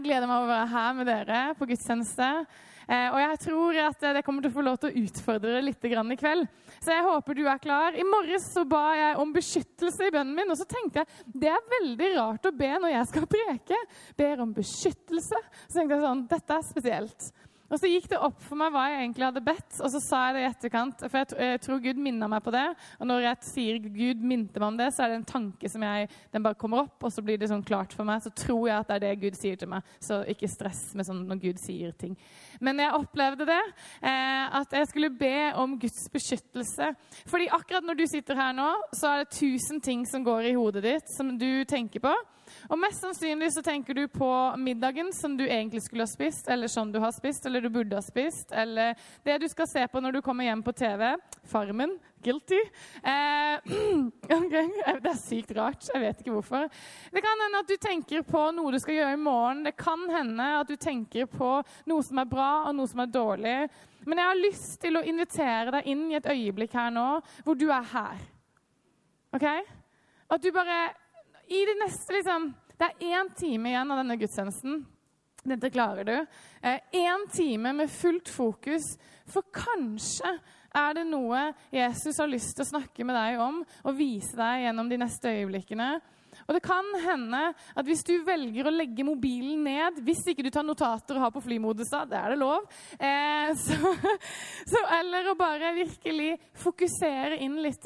Jeg, jeg gleder meg å være her med dere på gudstjeneste. Eh, og jeg tror at det kommer til å få lov til å utfordre dere litt i kveld. Så jeg håper du er klar. I morges så ba jeg om beskyttelse i bønnen min, og så tenkte jeg det er veldig rart å be når jeg skal preke. Ber om beskyttelse. Så tenkte jeg sånn Dette er spesielt. Og så gikk det opp for meg hva jeg egentlig hadde bedt, og så sa jeg det i etterkant. For jeg, jeg tror Gud minna meg på det. Og når jeg sier Gud minte meg om det, så er det en tanke som jeg, den bare kommer opp, og så blir det sånn klart for meg. Så tror jeg at det er det Gud sier til meg. Så ikke stress med sånn når Gud sier ting. Men jeg opplevde det, eh, at jeg skulle be om Guds beskyttelse. Fordi akkurat når du sitter her nå, så er det tusen ting som går i hodet ditt, som du tenker på. Og Mest sannsynlig så tenker du på middagen som du egentlig skulle ha spist, eller som du har spist, eller du burde ha spist, eller det du skal se på når du kommer hjem på TV. Farmen. Guilty. Eh, okay. Det er sykt rart. Jeg vet ikke hvorfor. Det kan hende at du tenker på noe du skal gjøre i morgen. Det kan hende at du tenker på noe som er bra, og noe som er dårlig. Men jeg har lyst til å invitere deg inn i et øyeblikk her nå hvor du er her. OK? At du bare i det neste liksom, Det er én time igjen av denne gudstjenesten. Dette klarer du. Én eh, time med fullt fokus. For kanskje er det noe Jesus har lyst til å snakke med deg om og vise deg gjennom de neste øyeblikkene. Og det kan hende at hvis du velger å legge mobilen ned, hvis ikke du tar notater og har på flymodus, da, det er det lov, eh, så, så, eller å bare virkelig fokusere inn litt,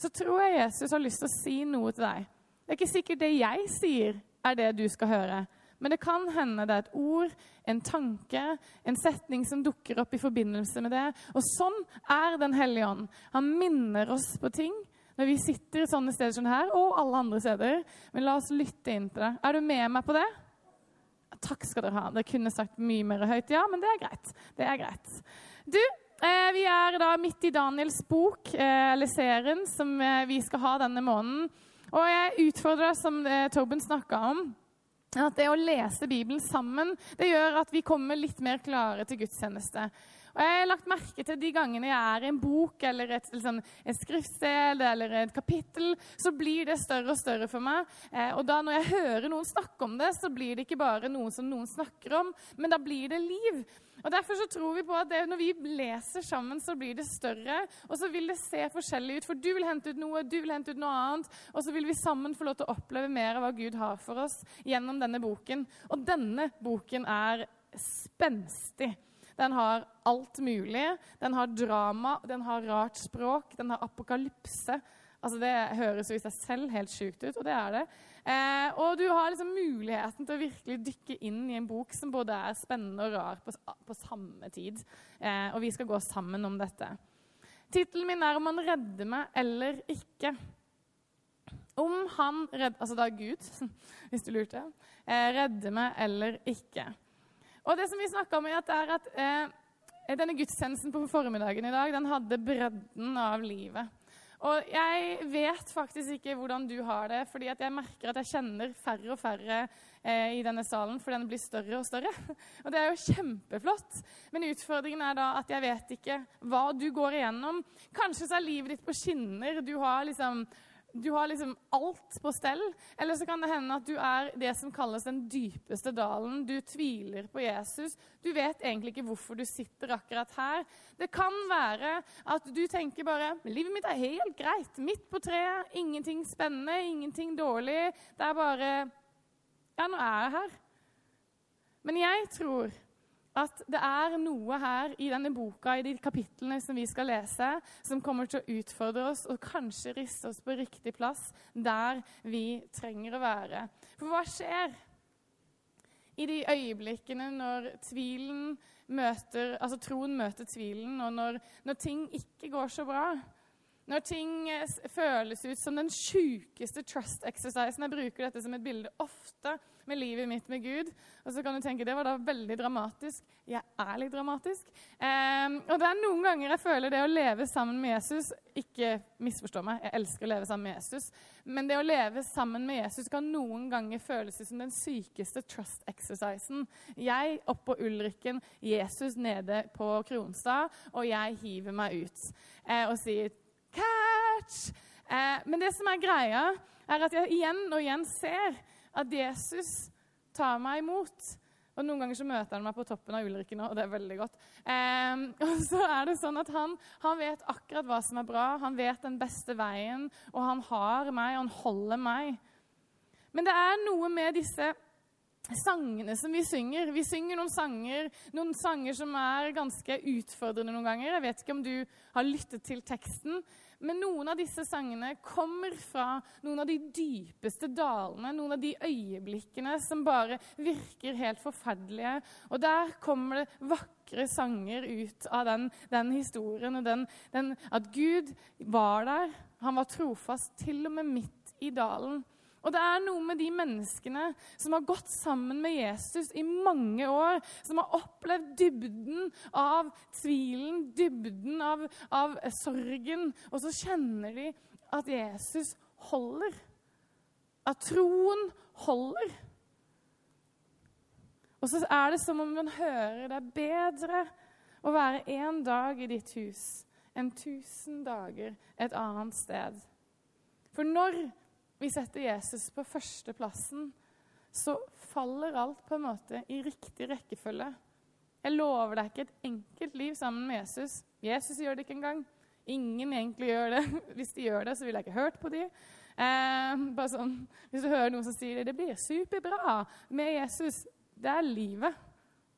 så tror jeg Jesus har lyst til å si noe til deg. Det er ikke sikkert det jeg sier, er det du skal høre. Men det kan hende det er et ord, en tanke, en setning som dukker opp i forbindelse med det. Og sånn er Den hellige ånd. Han minner oss på ting når vi sitter sånne steder som her, og alle andre steder. Men la oss lytte inn til det. Er du med meg på det? Takk skal dere ha. Dere kunne sagt mye mer høyt, ja, men det er greit. Det er greit. Du, eh, vi er da midt i Daniels bok, eh, eller serien, som eh, vi skal ha denne måneden. Og jeg utfordrer, deg, som eh, Tobin snakka om, at det å lese Bibelen sammen det gjør at vi kommer litt mer klare til gudstjeneste. Og jeg har lagt merke til De gangene jeg er i en bok eller et, liksom, et skriftsted eller et kapittel, så blir det større og større for meg. Eh, og da når jeg hører noen snakke om det, så blir det ikke bare noe som noen snakker om, men da blir det liv. Og Derfor så tror vi på at det, når vi leser sammen, så blir det større. Og så vil det se forskjellig ut, for du vil hente ut noe, du vil hente ut noe annet. Og så vil vi sammen få lov til å oppleve mer av hva Gud har for oss gjennom denne boken. Og denne boken er spenstig. Den har alt mulig. Den har drama, den har rart språk, den har apokalypse. Altså Det høres jo i seg selv helt sjukt ut, og det er det. Eh, og du har liksom muligheten til å virkelig dykke inn i en bok som både er spennende og rar på, på samme tid. Eh, og vi skal gå sammen om dette. Tittelen min er 'Om han redder meg eller ikke'. Om han redder Altså da Gud, hvis du lurte. Eh, redder meg eller ikke. Og det som vi snakka om, er at, eh, denne gudstjenesten på formiddagen i dag den hadde bredden av livet. Og jeg vet faktisk ikke hvordan du har det, fordi jeg merker at jeg kjenner færre og færre eh, i denne salen, for den blir større og større. Og det er jo kjempeflott. Men utfordringen er da at jeg vet ikke hva du går igjennom. Kanskje så er livet ditt på skinner. Du har liksom du har liksom alt på stell. Eller så kan det hende at du er det som kalles den dypeste dalen. Du tviler på Jesus. Du vet egentlig ikke hvorfor du sitter akkurat her. Det kan være at du tenker bare livet mitt er helt greit. Midt på treet. Ingenting spennende, ingenting dårlig. Det er bare Ja, nå er jeg her. Men jeg tror at det er noe her i denne boka, i de kapitlene som vi skal lese, som kommer til å utfordre oss og kanskje riste oss på riktig plass der vi trenger å være. For hva skjer i de øyeblikkene når møter, altså troen møter tvilen, og når, når ting ikke går så bra? Når ting eh, føles ut som den sjukeste trust exercisen Jeg bruker dette som et bilde ofte med livet mitt med Gud. Og så kan du tenke det var da veldig dramatisk. Jeg er litt dramatisk. Um, og det er noen ganger jeg føler det å leve sammen med Jesus Ikke misforstå meg, jeg elsker å leve sammen med Jesus. Men det å leve sammen med Jesus kan noen ganger føles ut som den sykeste trust exercisen. Jeg oppå Ulrikken, Jesus nede på Kronstad, og jeg hiver meg ut eh, og sier catch! Eh, men det som er greia, er at jeg igjen og igjen ser at Jesus tar meg imot. Og Noen ganger så møter han meg på toppen av Ulrikken, og det er veldig godt. Eh, og så er det sånn at han, han, vet akkurat hva som er bra, han vet den beste veien, og han har meg, og han holder meg. Men det er noe med disse sangene som vi synger. Vi synger noen sanger, noen sanger som er ganske utfordrende noen ganger. Jeg vet ikke om du har lyttet til teksten, men noen av disse sangene kommer fra noen av de dypeste dalene, noen av de øyeblikkene som bare virker helt forferdelige. Og der kommer det vakre sanger ut av den, den historien, og den, den, at Gud var der. Han var trofast til og med midt i dalen. Og det er noe med de menneskene som har gått sammen med Jesus i mange år, som har opplevd dybden av tvilen, dybden av, av sorgen, og så kjenner de at Jesus holder. At troen holder. Og så er det som om man hører det er bedre å være én dag i ditt hus enn tusen dager et annet sted. For når vi setter Jesus på førsteplassen, så faller alt på en måte i riktig rekkefølge. Jeg lover deg ikke et enkelt liv sammen med Jesus. Jesus gjør det ikke engang. Ingen egentlig gjør det. Hvis de gjør det, så ville jeg ikke hørt på dem. Eh, bare sånn, hvis du hører noen som sier det, det blir superbra med Jesus. Det er livet.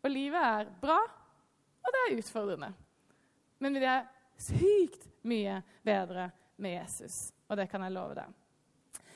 Og livet er bra, og det er utfordrende. Men det er sykt mye bedre med Jesus, og det kan jeg love deg.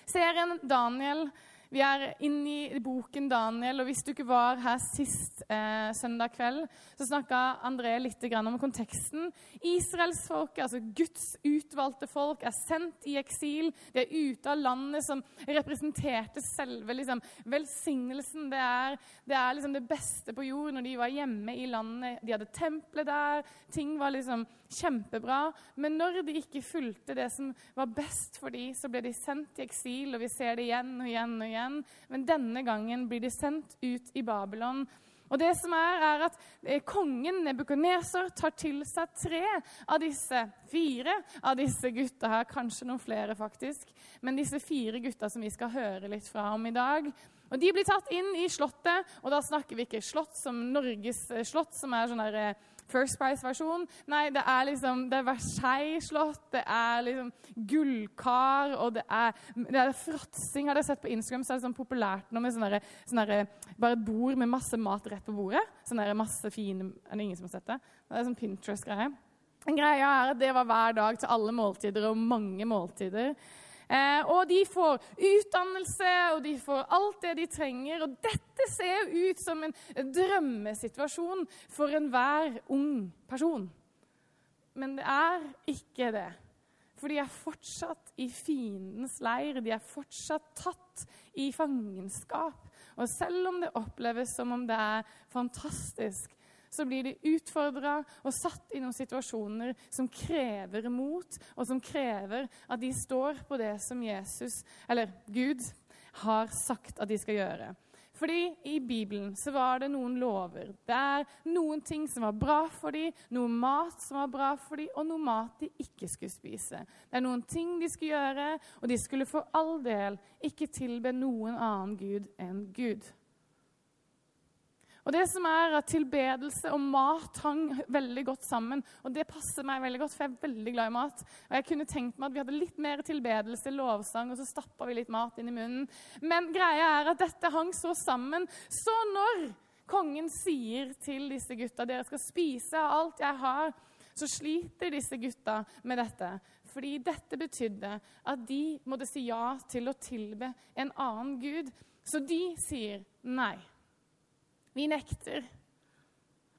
Serien Daniel vi er inne i boken Daniel, og hvis du ikke var her sist eh, søndag kveld, så snakka André litt om konteksten. Israelsfolket, altså Guds utvalgte folk, er sendt i eksil. De er ute av landet som representerte selve liksom, velsignelsen. Det er, det er liksom det beste på jord når de var hjemme i landet. De hadde tempelet der. Ting var liksom kjempebra. Men når de ikke fulgte det som var best for dem, så ble de sendt i eksil, og vi ser det igjen og igjen og igjen. Men denne gangen blir de sendt ut i Babylon. Og det som er, er at eh, Kongen Nebukadneser tar til seg tre av disse fire av disse gutta her, kanskje noen flere faktisk, men disse fire gutta som vi skal høre litt fra om i dag. Og De blir tatt inn i Slottet, og da snakker vi ikke slott som Norges eh, slott, som er sånn der, eh, First Price-versjon. Nei, det er liksom det er Versailles-slott, det er liksom gullkar, og det er, det er fråtsing. Har dere sett på Instagram så er det sånn populært nå med sånne, sånne, bare et bord med masse mat rett på bordet? Sånn masse fine Er det ingen som har sett det? Det er sånn Pinterest-greie. Greia er at Det var hver dag til alle måltider og mange måltider. Eh, og de får utdannelse, og de får alt det de trenger. Og dette ser ut som en drømmesituasjon for enhver ung person. Men det er ikke det. For de er fortsatt i fiendens leir. De er fortsatt tatt i fangenskap. Og selv om det oppleves som om det er fantastisk, så blir de utfordra og satt i noen situasjoner som krever mot, og som krever at de står på det som Jesus, eller Gud, har sagt at de skal gjøre. Fordi i Bibelen så var det noen lover. Det er noen ting som var bra for dem, noe mat som var bra for dem, og noe mat de ikke skulle spise. Det er noen ting de skulle gjøre, og de skulle for all del ikke tilbe noen annen gud enn Gud. Og det som er at Tilbedelse og mat hang veldig godt sammen. Og det passer meg veldig godt, for jeg er veldig glad i mat. Og jeg kunne tenkt meg at vi hadde litt mer tilbedelse, lovsang, og så stappa vi litt mat inn i munnen. Men greia er at dette hang så sammen. Så når kongen sier til disse gutta dere skal spise av alt jeg har, så sliter disse gutta med dette. Fordi dette betydde at de måtte si ja til å tilbe en annen gud. Så de sier nei. Vi nekter.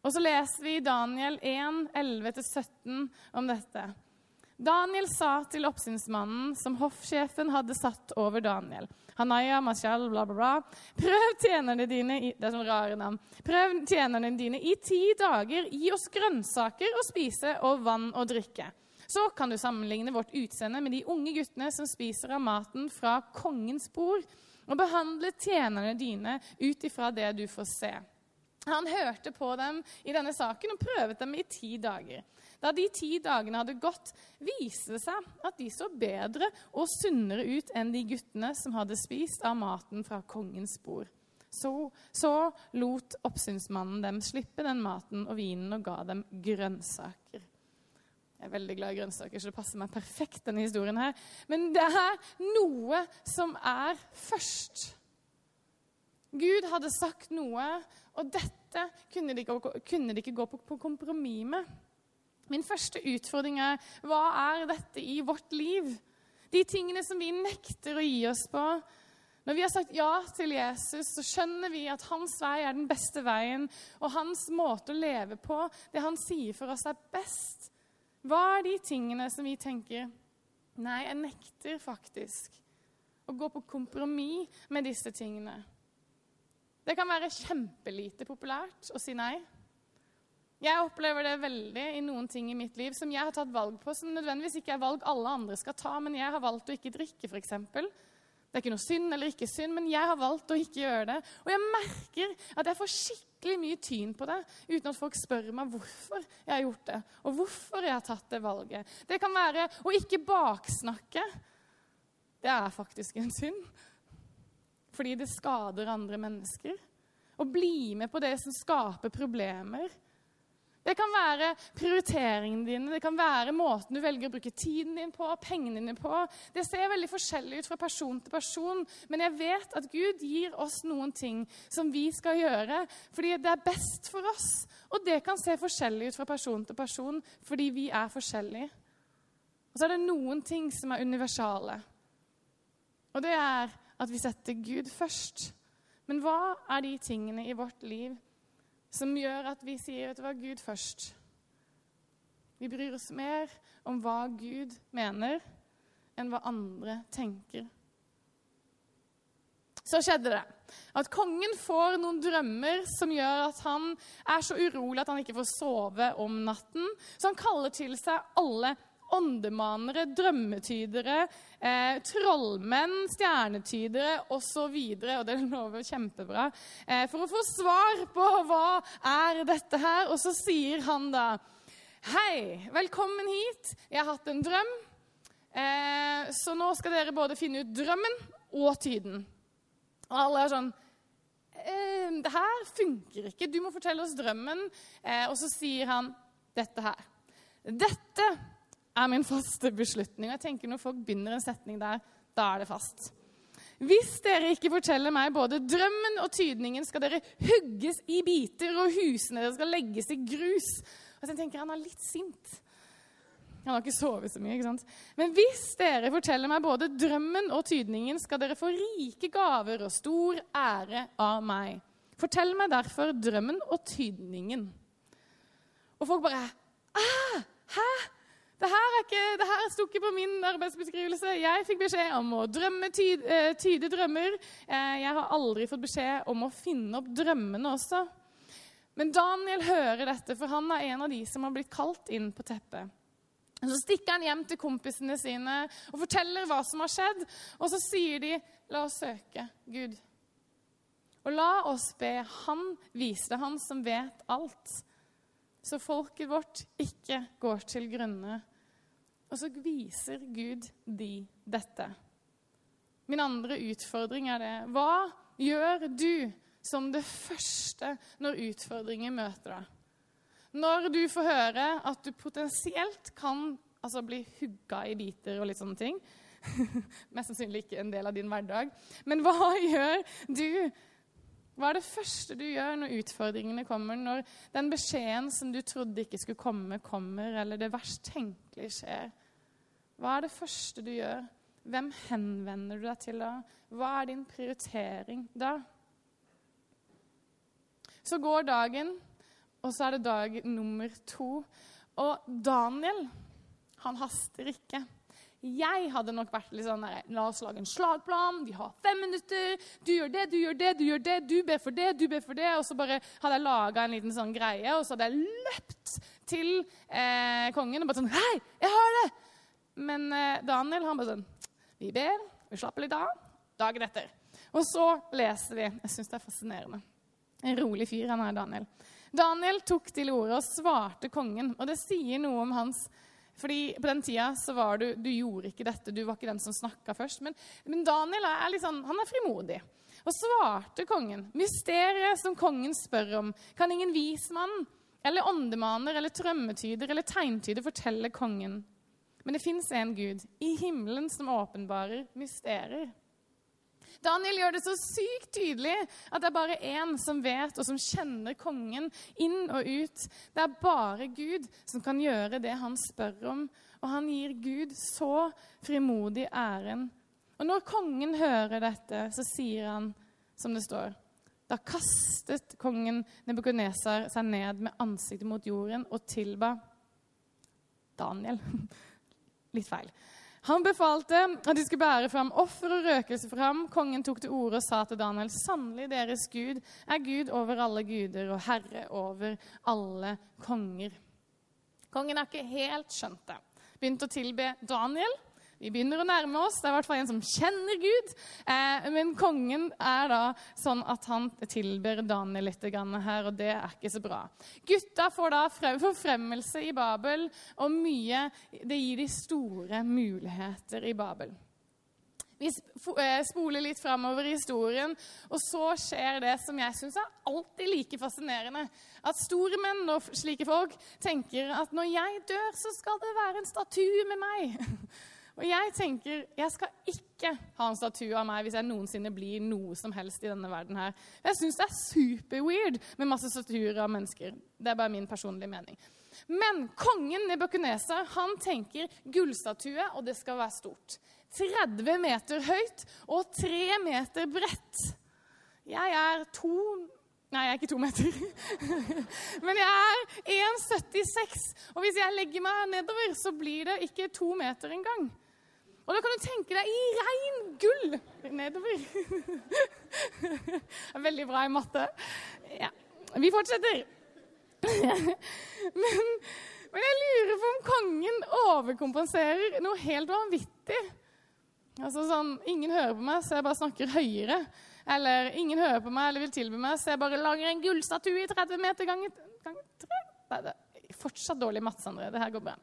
Og så leser vi Daniel 1, 11-17 om dette. Daniel sa til oppsynsmannen som hoffsjefen hadde satt over Daniel Hanaya, Mashal, bla, bla, bla. Prøv tjenerne dine i, det er sånn rare navn. Prøv tjenerne dine i ti dager. Gi oss grønnsaker å spise og vann å drikke. Så kan du sammenligne vårt utseende med de unge guttene som spiser av maten fra kongens bord, og behandle tjenerne dine ut ifra det du får se. Han hørte på dem i denne saken og prøvet dem i ti dager. Da de ti dagene hadde gått, viste det seg at de så bedre og sunnere ut enn de guttene som hadde spist av maten fra kongens bord. Så, så lot oppsynsmannen dem slippe den maten og vinen og ga dem grønnsaker. Jeg er veldig glad i grønnsaker, så det passer meg perfekt, denne historien her. Men det er noe som er først. Gud hadde sagt noe, og dette kunne de ikke, kunne de ikke gå på, på kompromiss med. Min første utfordring er hva er dette i vårt liv? De tingene som vi nekter å gi oss på. Når vi har sagt ja til Jesus, så skjønner vi at hans vei er den beste veien, og hans måte å leve på, det han sier for oss, er best. Hva er de tingene som vi tenker Nei, jeg nekter faktisk å gå på kompromiss med disse tingene. Det kan være kjempelite populært å si nei. Jeg opplever det veldig i noen ting i mitt liv som jeg har tatt valg på, som nødvendigvis ikke er valg alle andre skal ta, men jeg har valgt å ikke drikke, f.eks. Det er ikke noe synd eller ikke synd, men jeg har valgt å ikke gjøre det. Og jeg merker at jeg får skikkelig mye tyn på det uten at folk spør meg hvorfor jeg har gjort det, og hvorfor jeg har tatt det valget. Det kan være å ikke baksnakke. Det er faktisk en synd. Fordi det skader andre mennesker. Å bli med på det som skaper problemer det kan være prioriteringene dine, det kan være måten du velger å bruke tiden din på, pengene dine på. Det ser veldig forskjellig ut fra person til person, men jeg vet at Gud gir oss noen ting som vi skal gjøre fordi det er best for oss. Og det kan se forskjellig ut fra person til person fordi vi er forskjellige. Og så er det noen ting som er universale. Og det er at vi setter Gud først. Men hva er de tingene i vårt liv som gjør at vi sier at det var Gud først. Vi bryr oss mer om hva Gud mener, enn hva andre tenker. Så skjedde det at kongen får noen drømmer som gjør at han er så urolig at han ikke får sove om natten. Så han kaller til seg alle åndemanere, drømmetydere, eh, trollmenn, stjernetydere osv. Og, og det lover kjempebra. Eh, for å få svar på hva er dette her. Og så sier han da Hei, velkommen hit. Jeg har hatt en drøm. Eh, så nå skal dere både finne ut drømmen og tyden. Og alle er sånn eh, Det her funker ikke. Du må fortelle oss drømmen. Eh, og så sier han dette her. Dette er min faste beslutning. Og jeg tenker Når folk begynner en setning der, da er det fast. Hvis dere ikke forteller meg både drømmen og tydningen, skal dere hugges i biter, og husene deres skal legges i grus. Og så tenker Han er litt sint. Han har ikke sovet så mye. ikke sant? Men hvis dere forteller meg både drømmen og tydningen, skal dere få rike gaver og stor ære av meg. Fortell meg derfor drømmen og tydningen. Og folk bare Æ! Hæ? Det her, ikke, det her sto ikke på min arbeidsbeskrivelse. Jeg fikk beskjed om å drømme, tyde, eh, tyde drømmer. Eh, jeg har aldri fått beskjed om å finne opp drømmene også. Men Daniel hører dette, for han er en av de som har blitt kalt inn på teppet. Så stikker han hjem til kompisene sine og forteller hva som har skjedd. Og så sier de, 'La oss søke Gud'. Og la oss be Han vise det, Han som vet alt så folket vårt ikke går til grunne. Og så viser Gud de dette. Min andre utfordring er det. Hva gjør du som det første når utfordringer møter deg? Når du får høre at du potensielt kan altså, bli hugga i biter og litt sånne ting. Mest sannsynlig ikke en del av din hverdag. Men hva gjør du hva er det første du gjør når utfordringene kommer, når den beskjeden som du trodde ikke skulle komme, kommer, eller det verst tenkelige skjer? Hva er det første du gjør? Hvem henvender du deg til da? Hva er din prioritering da? Så går dagen, og så er det dag nummer to. Og Daniel Han haster ikke. Jeg hadde nok vært litt sånn La oss lage en slagplan. Vi har fem minutter. Du gjør det, du gjør det, du gjør det. Du ber for det, du ber for det. Og så bare hadde jeg laga en liten sånn greie, og så hadde jeg løpt til eh, kongen og bare sånn Hei, jeg har det! Men eh, Daniel han bare sånn Vi ber, vi slapper litt av. Dagen etter. Og så leser vi. Jeg syns det er fascinerende. En rolig fyr han er, Daniel. Daniel tok til orde og svarte kongen, og det sier noe om hans fordi På den tida så var du du gjorde ikke dette, du var ikke den som snakka først. Men, men, Daniel er litt sånn, han er frimodig. Og svarte kongen. Mysteriet som kongen spør om, kan ingen vismann eller åndemaner eller trømmetyder eller tegntyder fortelle kongen. Men det fins en Gud i himmelen som åpenbarer mysterier. Daniel gjør det så sykt tydelig at det er bare én som vet og som kjenner kongen inn og ut. Det er bare Gud som kan gjøre det han spør om, og han gir Gud så frimodig æren. Og når kongen hører dette, så sier han, som det står Da kastet kongen Nebukadnesar seg ned med ansiktet mot jorden og tilba Daniel. Litt feil. Han befalte at de skulle bære fram offer og røkelse for ham. Kongen tok til orde og sa til Daniel.: Sannelig, deres Gud er Gud over alle guder og herre over alle konger. Kongen har ikke helt skjønt det. Begynte å tilbe Daniel. Vi begynner å nærme oss. Det er i hvert fall en som kjenner Gud. Eh, men kongen er da sånn at han tilber Daniel litt her, og det er ikke så bra. Gutta får da forfremmelse i Babel, og mye Det gir de store muligheter i Babel. Vi eh, spoler litt framover i historien, og så skjer det som jeg syns er alltid like fascinerende. At store menn og slike folk tenker at når jeg dør, så skal det være en statue med meg. Og jeg tenker jeg skal ikke ha en statue av meg hvis jeg noensinne blir noe som helst i denne verden her. Jeg syns det er superweird med masse statuer av mennesker. Det er bare min personlige mening. Men kongen Nebukadneser han tenker gullstatue, og det skal være stort. 30 meter høyt og 3 meter bredt. Jeg er to Nei, jeg er ikke to meter. Men jeg er 1,76. Og hvis jeg legger meg nedover, så blir det ikke to meter engang. Og da kan du tenke deg i rein gull nedover. Er veldig bra i matte. Ja. Vi fortsetter. Men, men, jeg lurer på om kongen overkompenserer noe helt vanvittig. Altså sånn, Ingen hører på meg, så jeg bare snakker høyere. Eller ingen hører på meg eller vil tilby meg, så jeg bare lager en gullstatue i 30 meter ganger, gang 3. Nei, det er fortsatt dårlig matte, Sandre. Det her går bra.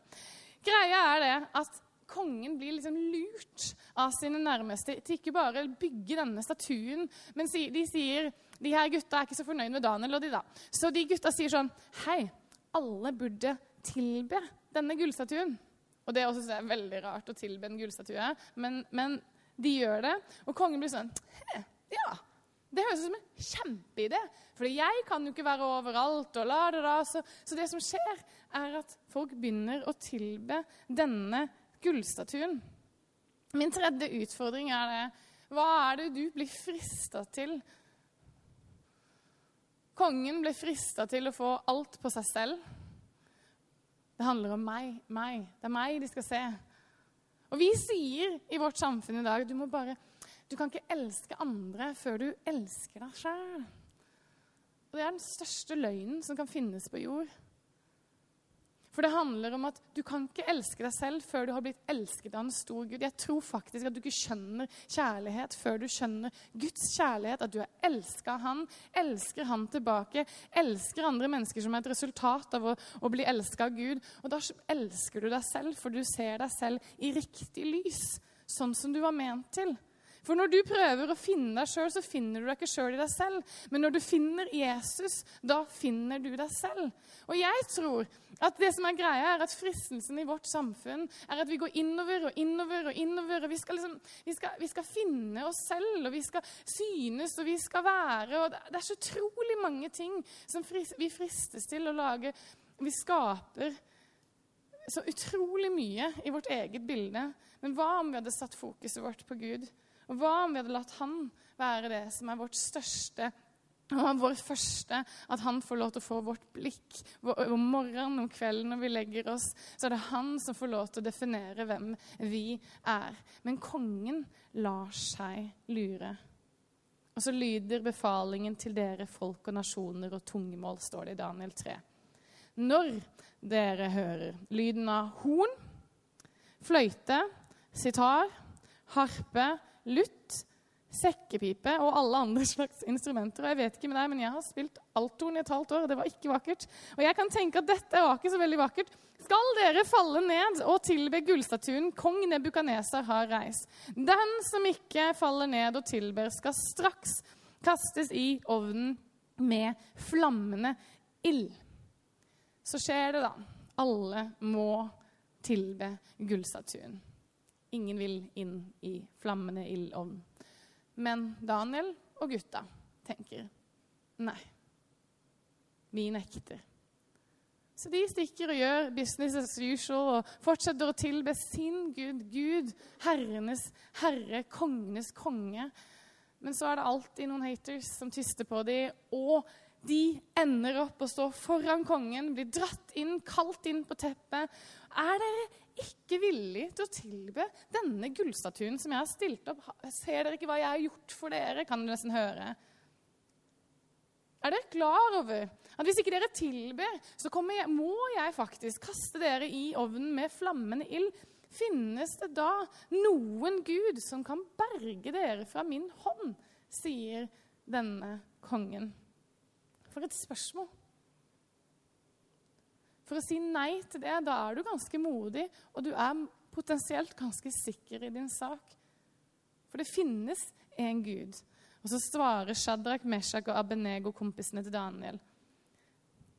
Greia er det at kongen blir liksom lurt av sine nærmeste til ikke bare å bygge denne statuen, men de sier de her gutta er ikke så fornøyd med Daniel og de da. Så de gutta sier sånn Hei, alle burde tilbe denne gullstatuen. Og det er også er veldig rart å tilbe en gullstatue, men, men, de gjør det. Og kongen blir sånn Ja, det høres ut som en kjempeidé. For jeg kan jo ikke være overalt. og la det da. Så, så det som skjer, er at folk begynner å tilbe denne gullstatuen. Min tredje utfordring er det Hva er det du blir frista til? Kongen ble frista til å få alt på seg selv. Det handler om meg, meg. Det er meg de skal se. Og vi sier i vårt samfunn i dag du må bare, du kan ikke elske andre før du elsker deg sjøl. Og det er den største løgnen som kan finnes på jord. For det handler om at du kan ikke elske deg selv før du har blitt elsket av en stor Gud. Jeg tror faktisk at du ikke skjønner kjærlighet før du skjønner Guds kjærlighet. At du er elska av Han, elsker Han tilbake, elsker andre mennesker som er et resultat av å, å bli elska av Gud. Og da elsker du deg selv, for du ser deg selv i riktig lys. Sånn som du var ment til. For når du prøver å finne deg sjøl, så finner du deg ikke sjøl i deg selv. Men når du finner Jesus, da finner du deg selv. Og jeg tror at det som er greia, er at fristelsen i vårt samfunn er at vi går innover og innover og innover. og Vi skal, liksom, vi skal, vi skal finne oss selv, og vi skal synes, og vi skal være. og Det er så utrolig mange ting som vi fristes til å lage. Vi skaper så utrolig mye i vårt eget bilde. Men hva om vi hadde satt fokuset vårt på Gud? Og hva om vi hadde latt Han være det som er vårt største Og vår første, at han får lov til å få vårt blikk. Om morgenen, om kvelden når vi legger oss, så er det han som får lov til å definere hvem vi er. Men kongen lar seg lure. Og så lyder befalingen til dere folk og nasjoner og tungemål, står det i Daniel 3. Når dere hører lyden av horn, fløyte, sitar, harpe, lutt, sekkepipe og alle andre slags instrumenter. Og jeg vet ikke med deg, men jeg har spilt althorn i et halvt år, og det var ikke vakkert. Og jeg kan tenke at dette var ikke så veldig vakkert. Skal dere falle ned og tilbe gullstatuen kong Nebukaneser har reist? Den som ikke faller ned og tilber, skal straks kastes i ovnen med flammende ild. Så skjer det, da. Alle må tilbe gullstatuen. Ingen vil inn i flammende ildovn. Men Daniel og gutta tenker nei, vi nekter. Så de stikker og gjør business as usual og fortsetter å tilbe sin Gud, Gud, herrenes herre, kongenes konge. Men så er det alltid noen haters som tyster på dem, og de ender opp å stå foran kongen, blir dratt inn, kalt inn på teppet. Er dere ikke villige til å tilbe denne gullstatuen som jeg har stilt opp? Ser dere ikke hva jeg har gjort for dere? Kan dere nesten høre. Er dere klar over at hvis ikke dere tilber, så jeg, må jeg faktisk kaste dere i ovnen med flammende ild? Finnes det da noen gud som kan berge dere fra min hånd? sier denne kongen. For et spørsmål. For å si nei til det, da er du ganske modig, og du er potensielt ganske sikker i din sak. For det finnes en Gud. Og så svarer Shadrach, Meshach og Abenego, kompisene til Daniel.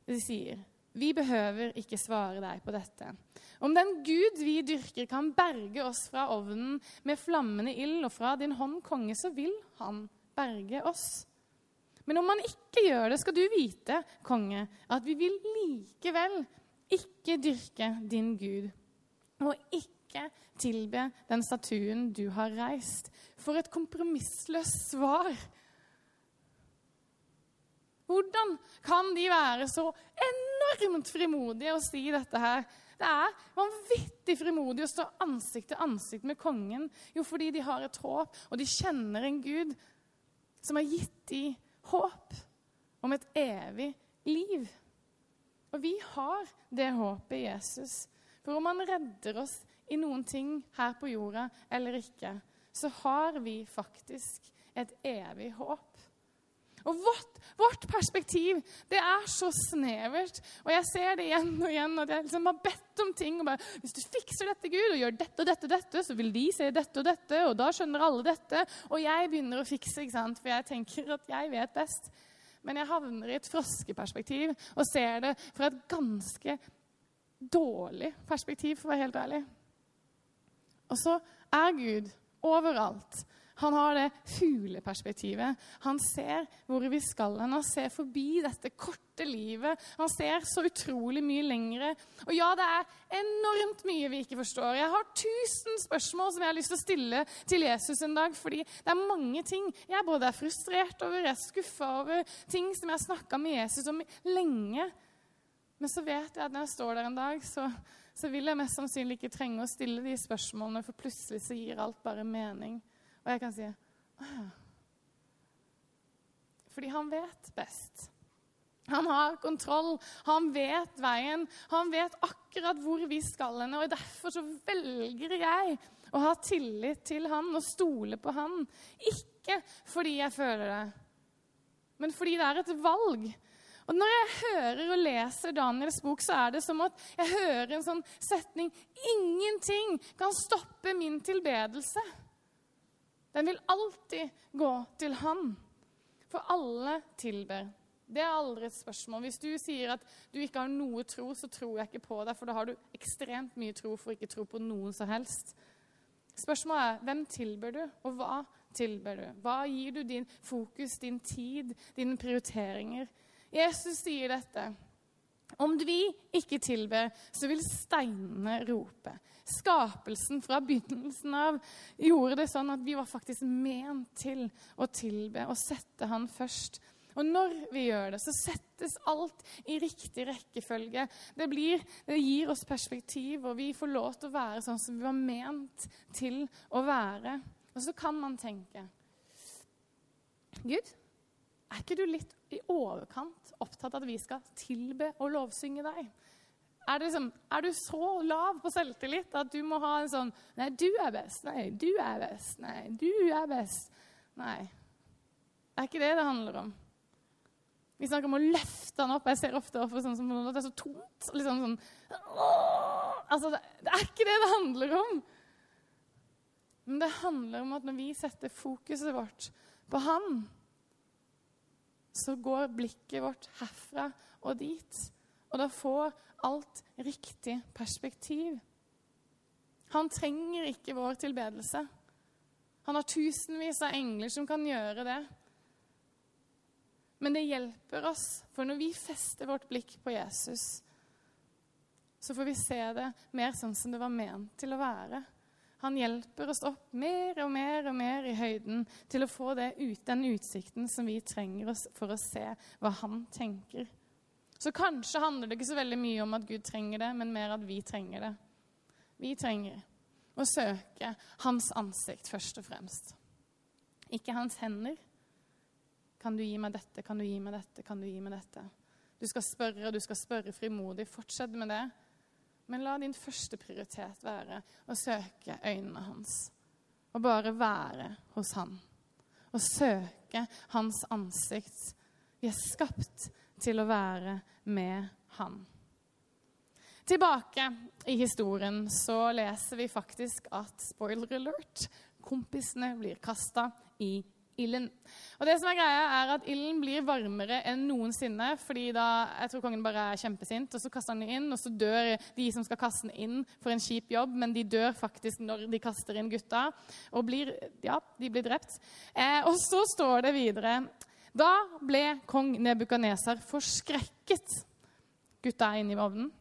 De sier, 'Vi behøver ikke svare deg på dette.' Om den Gud vi dyrker, kan berge oss fra ovnen med flammende ild og fra din hånd, konge, så vil han berge oss. Men om man ikke gjør det, skal du vite, konge, at vi vil likevel ikke dyrke din Gud og ikke tilbe den statuen du har reist. For et kompromissløst svar. Hvordan kan de være så enormt frimodige og si dette her? Det er vanvittig frimodig å stå ansikt til ansikt med kongen. Jo, fordi de har et håp, og de kjenner en Gud som har gitt dem håp om et evig liv. Og vi har det håpet i Jesus. For om han redder oss i noen ting her på jorda eller ikke, så har vi faktisk et evig håp. Og vårt, vårt, perspektiv det er så snevert. Og jeg ser det igjen og igjen. at jeg liksom har bedt om ting. og bare, Hvis du fikser dette, Gud, og gjør dette og dette, og dette, så vil de se dette og dette. Og da skjønner alle dette. Og jeg begynner å fikse, ikke sant? for jeg tenker at jeg vet best. Men jeg havner i et froskeperspektiv og ser det fra et ganske dårlig perspektiv, for å være helt ærlig. Og så er Gud overalt. Han har det fugleperspektivet. Han ser hvor vi skal hen. Han ser forbi dette korte livet. Han ser så utrolig mye lengre. Og ja, det er enormt mye vi ikke forstår. Jeg har tusen spørsmål som jeg har lyst til å stille til Jesus en dag, fordi det er mange ting jeg både er frustrert over, jeg er skuffa over, ting som jeg har snakka med Jesus om lenge. Men så vet jeg at når jeg står der en dag, så, så vil jeg mest sannsynlig ikke trenge å stille de spørsmålene, for plutselig så gir alt bare mening. Og jeg kan si ah. Fordi han vet best. Han har kontroll, han vet veien, han vet akkurat hvor vi skal hen. Og derfor så velger jeg å ha tillit til han og stole på han. Ikke fordi jeg føler det, men fordi det er et valg. Og Når jeg hører og leser Daniels bok, så er det som at jeg hører en sånn setning Ingenting kan stoppe min tilbedelse. Den vil alltid gå til Han. For alle tilber. Det er aldri et spørsmål. Hvis du sier at du ikke har noe tro, så tror jeg ikke på deg, for da har du ekstremt mye tro for ikke tro på noen som helst. Spørsmålet er hvem tilber du, og hva tilber du? Hva gir du din fokus, din tid, dine prioriteringer? Jesus sier dette. Om vi ikke tilber, så vil steinene rope. Skapelsen fra begynnelsen av gjorde det sånn at vi var faktisk ment til å tilbe og sette Han først. Og når vi gjør det, så settes alt i riktig rekkefølge. Det, blir, det gir oss perspektiv, og vi får lov til å være sånn som vi var ment til å være. Og så kan man tenke Gud, er ikke du litt i overkant opptatt av at vi skal tilbe og lovsynge deg? Er, liksom, er, du så lav på selvtillit at du må ha en sånn Nei, du er best. Nei, du er best. Nei, du er best. Nei. Det er ikke det det handler om. Vi snakker om å løfte han opp. Jeg ser ofte offer sånn som det er så tomt. Liksom sånn, altså, det, det er ikke det det handler om. Men det handler om at når vi setter fokuset vårt på han, så går blikket vårt herfra og dit. Og da får alt riktig perspektiv. Han trenger ikke vår tilbedelse. Han har tusenvis av engler som kan gjøre det. Men det hjelper oss, for når vi fester vårt blikk på Jesus, så får vi se det mer sånn som det var ment til å være. Han hjelper oss opp mer og mer og mer i høyden til å få ut, den utsikten som vi trenger for å se hva han tenker. Så kanskje handler det ikke så veldig mye om at Gud trenger det, men mer at vi trenger det. Vi trenger å søke hans ansikt først og fremst. Ikke hans hender, kan du gi meg dette? Kan du gi meg dette? Kan du gi meg dette? Du skal spørre, og du skal spørre frimodig. Fortsett med det. Men la din første prioritet være å søke øynene hans. Og bare være hos han. Og søke hans ansikt. Vi er skapt til å være med han. Tilbake i historien så leser vi faktisk at spoiler alert kompisene blir kasta i ilden. Og det som er greia er at Ilden blir varmere enn noensinne. fordi da, jeg tror kongen bare er kjempesint, og så kaster han den inn, og så dør de som skal kaste den inn for en kjip jobb, men de dør faktisk når de kaster inn gutta. Og blir, ja, de blir drept. Eh, og så står det videre Da ble kong Nebukaneser forskrekket. Gutta er inne i ovnen.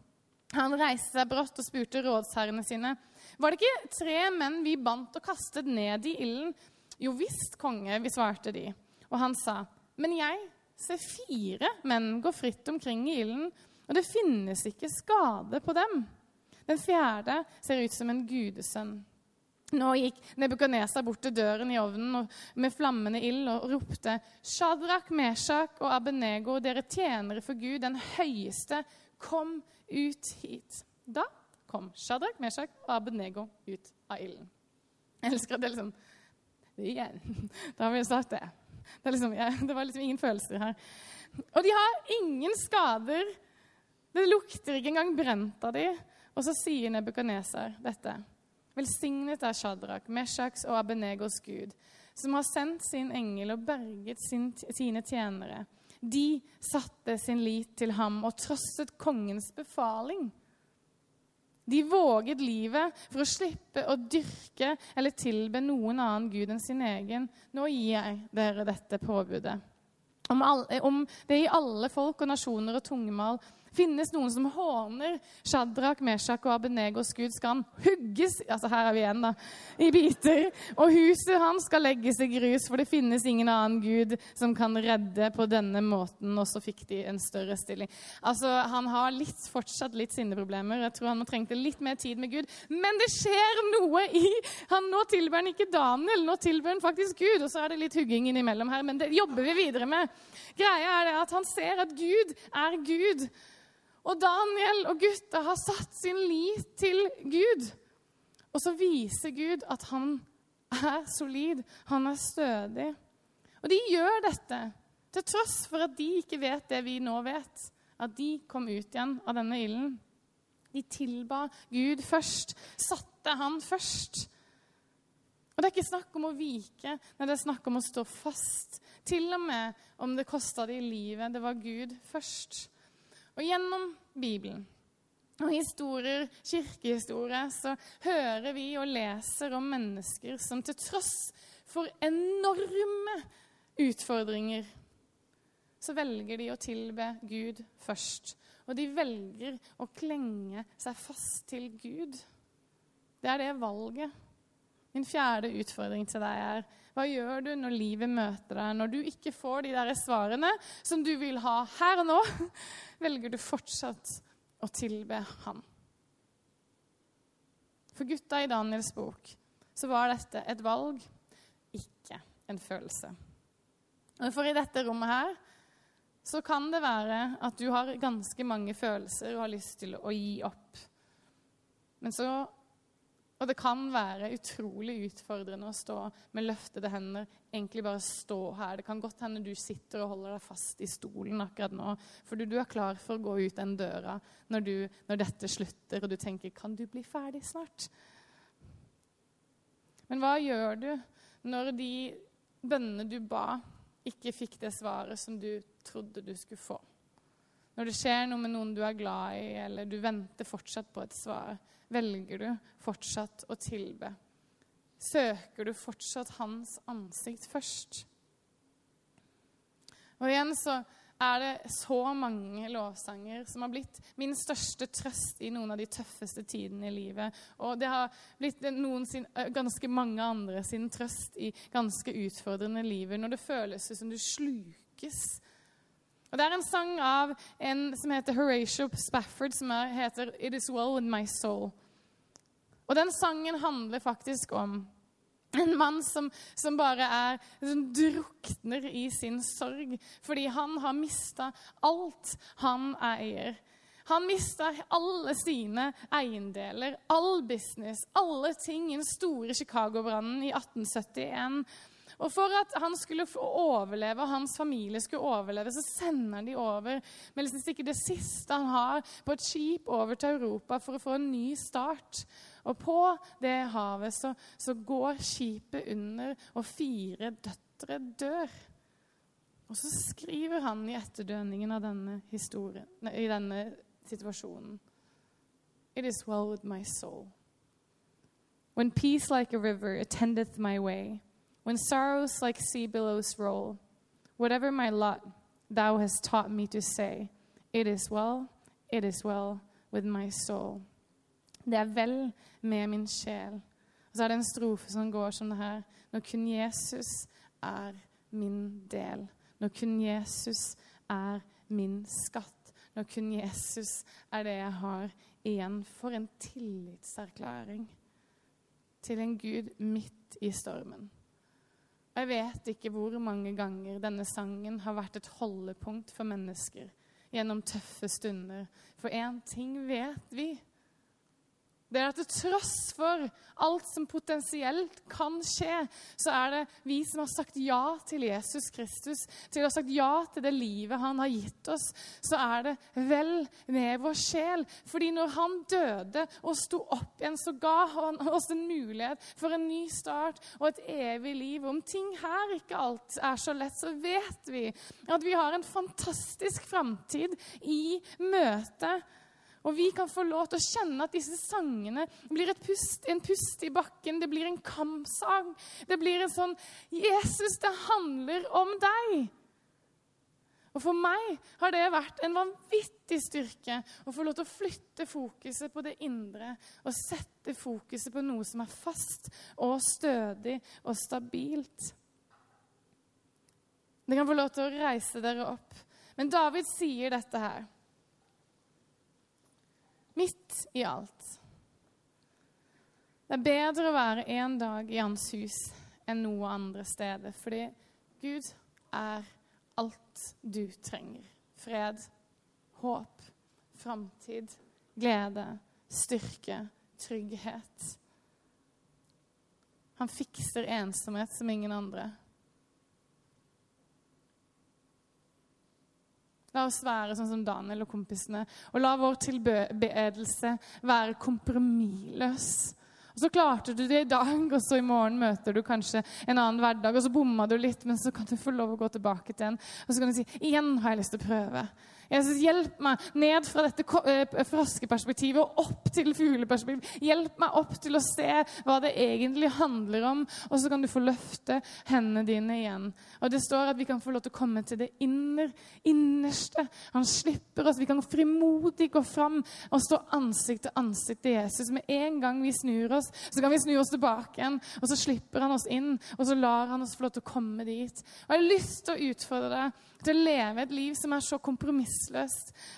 Han reiste seg brått og spurte rådsherrene sine. Var det ikke tre menn vi bandt og kastet ned i ilden? Jo visst, konge, vi svarte de. Og han sa, men jeg ser fire menn gå fritt omkring i ilden, og det finnes ikke skade på dem. Den fjerde ser ut som en gudesønn. Nå gikk Nebukadnesa bort til døren i ovnen med flammende ild og ropte, Shadrach, Meshach og Abenego, dere tjenere for Gud, den høyeste, kom ut hit. Da kom Shadrach, Meshach og Abenego ut av ilden. Jeg elsker at det er liksom Igjen. Da har vi jo sagt det. Det, liksom, ja, det, var liksom ingen følelser her. Og de har ingen skader. Det lukter ikke engang brent av dem. Og så sier Nebukadneser dette. Velsignet er Shadrach, Meshachs og Abenegos Gud, som har sendt sin engel og berget sin, sine tjenere. De satte sin lit til ham og trosset kongens befaling. De våget livet for å slippe å dyrke eller tilbe noen annen gud enn sin egen. Nå gir jeg dere dette påbudet. Om, alle, om det i alle folk og nasjoner og tungemål finnes noen som håner Shadrach, Meshach og Abenegos Gud, skal han hugges altså her er vi igjen da, i biter. Og huset hans skal legges i grus, for det finnes ingen annen Gud som kan redde på denne måten. Og så fikk de en større stilling. Altså, Han har litt, fortsatt litt sinneproblemer. Jeg tror han trengte litt mer tid med Gud. Men det skjer noe i han Nå tilber han ikke Daniel, nå tilber han faktisk Gud. Og så er det litt hugging innimellom her, men det jobber vi videre med. Greia er det at han ser at Gud er Gud. Og Daniel og gutta har satt sin lit til Gud. Og så viser Gud at han er solid, han er stødig. Og de gjør dette til tross for at de ikke vet det vi nå vet. At de kom ut igjen av denne ilden. De tilba Gud først, satte han først. Og Det er ikke snakk om å vike, men det er snakk om å stå fast. Til og med om det kosta de livet. Det var Gud først. Og gjennom Bibelen og historier, kirkehistorie, så hører vi og leser om mennesker som til tross for enorme utfordringer, så velger de å tilbe Gud først. Og de velger å klenge seg fast til Gud. Det er det valget Min fjerde utfordring til deg er hva gjør du når livet møter deg, når du ikke får de der svarene som du vil ha her og nå? Velger du fortsatt å tilbe Han? For gutta i Daniels bok så var dette et valg, ikke en følelse. For i dette rommet her så kan det være at du har ganske mange følelser og har lyst til å gi opp. Men så og det kan være utrolig utfordrende å stå med løftede hender, egentlig bare stå her. Det kan godt hende du sitter og holder deg fast i stolen akkurat nå, fordi du er klar for å gå ut den døra når, du, når dette slutter, og du tenker 'Kan du bli ferdig snart?' Men hva gjør du når de bønnene du ba, ikke fikk det svaret som du trodde du skulle få? Når det skjer noe med noen du er glad i, eller du venter fortsatt på et svar, velger du fortsatt å tilbe? Søker du fortsatt hans ansikt først? Og igjen så er det så mange lovsanger som har blitt min største trøst i noen av de tøffeste tidene i livet. Og det har blitt sin, ganske mange andre sin trøst i ganske utfordrende livet, når det føles som du slukes og Det er en sang av en som heter Horatio Spafford, som er, heter 'It Is Well With My Soul'. Og den sangen handler faktisk om en mann som, som bare er, som drukner i sin sorg fordi han har mista alt han eier. Han mista alle sine eiendeler, all business, alle ting i den store Chicago-brannen i 1871. Og for at han skulle overleve, og hans familie skulle overleve, så sender de over med liksom sikkert det siste han har, på et skip over til Europa for å få en ny start. Og på det havet så, så går skipet under, og fire døtre dør. Og så skriver han i etterdønningen av denne, historien, i denne situasjonen It is well with my soul. When peace like a river attendeth my way, When sorrows like sea billows roll, whatever my lot, thou hast taught me to say, It is well, it is well with my soul. Det er vel med min sjel. Og så er det en strofe som går som det her. Når kun Jesus er min del. Når kun Jesus er min skatt. Når kun Jesus er det jeg har igjen. For en tillitserklæring til en Gud midt i stormen. Og jeg vet ikke hvor mange ganger denne sangen har vært et holdepunkt for mennesker gjennom tøffe stunder. For én ting vet vi det er at til tross for alt som potensielt kan skje, så er det vi som har sagt ja til Jesus Kristus, til å ha sagt ja til det livet han har gitt oss, så er det vel med vår sjel. Fordi når han døde og sto opp igjen, så ga han oss en mulighet for en ny start og et evig liv. Om ting her ikke alt er så lett, så vet vi at vi har en fantastisk framtid i møte og vi kan få lov til å kjenne at disse sangene blir pust, en pust i bakken. Det blir en kampsang. Det blir en sånn 'Jesus, det handler om deg'. Og For meg har det vært en vanvittig styrke å få lov til å flytte fokuset på det indre og sette fokuset på noe som er fast og stødig og stabilt. Dere kan få lov til å reise dere opp. Men David sier dette her. Midt i alt. Det er bedre å være en dag i hans hus enn noe andre steder, fordi Gud er alt du trenger. Fred, håp, framtid, glede, styrke, trygghet. Han fikser ensomhet som ingen andre. La oss være sånn som Daniel og kompisene. Og la vår tilbedelse være kompromissløs. Og Så klarte du det i dag, og så i morgen møter du kanskje en annen hverdag. Og så bomma du litt, men så kan du få lov å gå tilbake til en. Og så kan du si igjen har jeg lyst til å prøve. Jesus, hjelp meg ned fra dette eh, froskeperspektivet og opp til fugleperspektivet. Hjelp meg opp til å se hva det egentlig handler om, og så kan du få løfte hendene dine igjen. Og Det står at vi kan få lov til å komme til det inner, innerste. Han slipper oss. Vi kan frimodig gå fram og stå ansikt til ansikt til Jesus. Med en gang vi snur oss, så kan vi snu oss tilbake igjen, og så slipper han oss inn, og så lar han oss få lov til å komme dit. Og Jeg har lyst til å utfordre deg til å leve et liv som er så kompromissløst,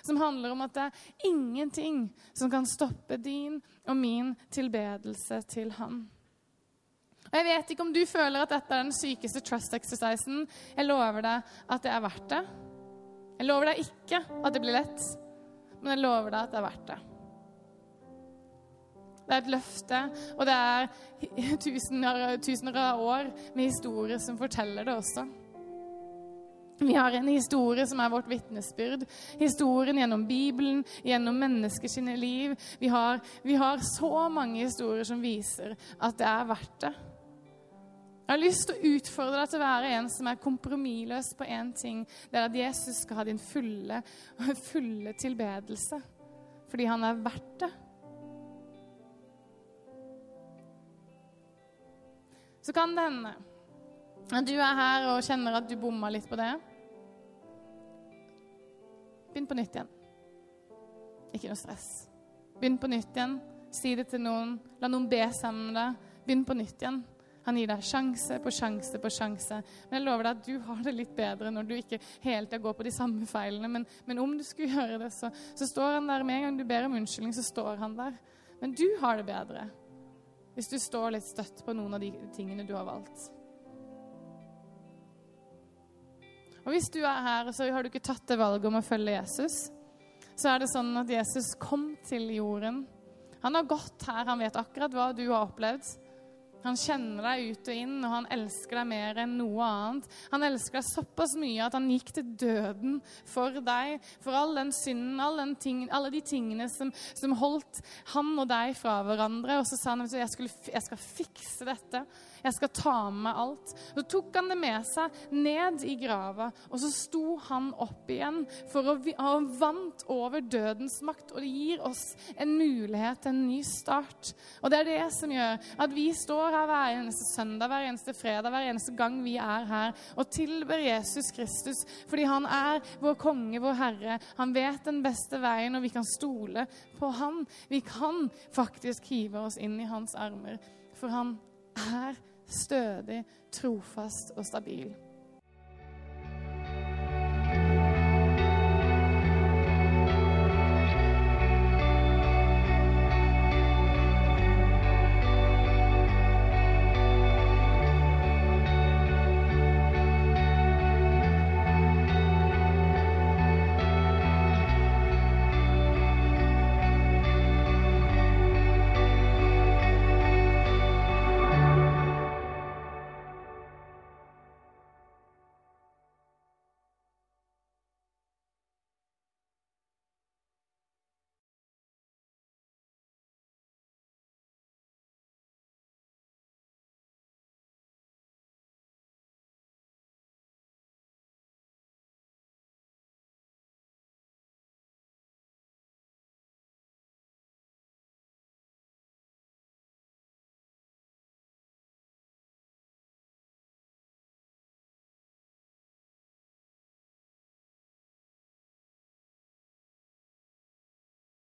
som handler om at det er ingenting som kan stoppe din og min tilbedelse til Han. Og Jeg vet ikke om du føler at dette er den sykeste trust exercisen. Jeg lover deg at det er verdt det. Jeg lover deg ikke at det blir lett, men jeg lover deg at det er verdt det. Det er et løfte, og det er tusener, tusener av år med historier som forteller det også. Vi har en historie som er vårt vitnesbyrd. Historien gjennom Bibelen, gjennom menneskers liv. Vi har, vi har, så mange historier som viser at det er verdt det. Jeg har lyst til å utfordre deg til å være en som er kompromissløs på én ting. Det er at Jesus skal ha din fulle, fulle tilbedelse. Fordi han er verdt det. Så kan det hende at du er her og kjenner at du bomma litt på det. Begynn på nytt igjen. Ikke noe stress. Begynn på nytt igjen. Si det til noen. La noen be sammen med deg. Begynn på nytt igjen. Han gir deg sjanse på sjanse på sjanse. Men jeg lover deg at du har det litt bedre når du ikke hele tida går på de samme feilene. Men, men, om du skulle gjøre det, så, så står han der. Med en gang du ber om unnskyldning, så står han der. Men du har det bedre hvis du står litt støtt på noen av de tingene du har valgt. Og Hvis du er her så har du ikke tatt det valget om å følge Jesus, så er det sånn at Jesus kom til jorden. Han har gått her, han vet akkurat hva du har opplevd. Han kjenner deg ut og inn, og han elsker deg mer enn noe annet. Han elsker deg såpass mye at han gikk til døden for deg, for all den synden, all den ting, alle de tingene som, som, holdt han og deg fra hverandre. Og så sa han at jeg, jeg skal fikse dette. Jeg skal ta med meg alt. Så tok han det med seg ned i grava, og så sto han opp igjen for å ha vant over dødens makt. Og det gir oss en mulighet til en ny start. Og det er det som gjør at vi står her hver eneste søndag, hver eneste fredag, hver eneste gang vi er her og tilber Jesus Kristus fordi han er vår konge, vår herre. Han vet den beste veien, og vi kan stole på han. Vi kan faktisk hive oss inn i hans armer, for han er stødig, trofast og stabil.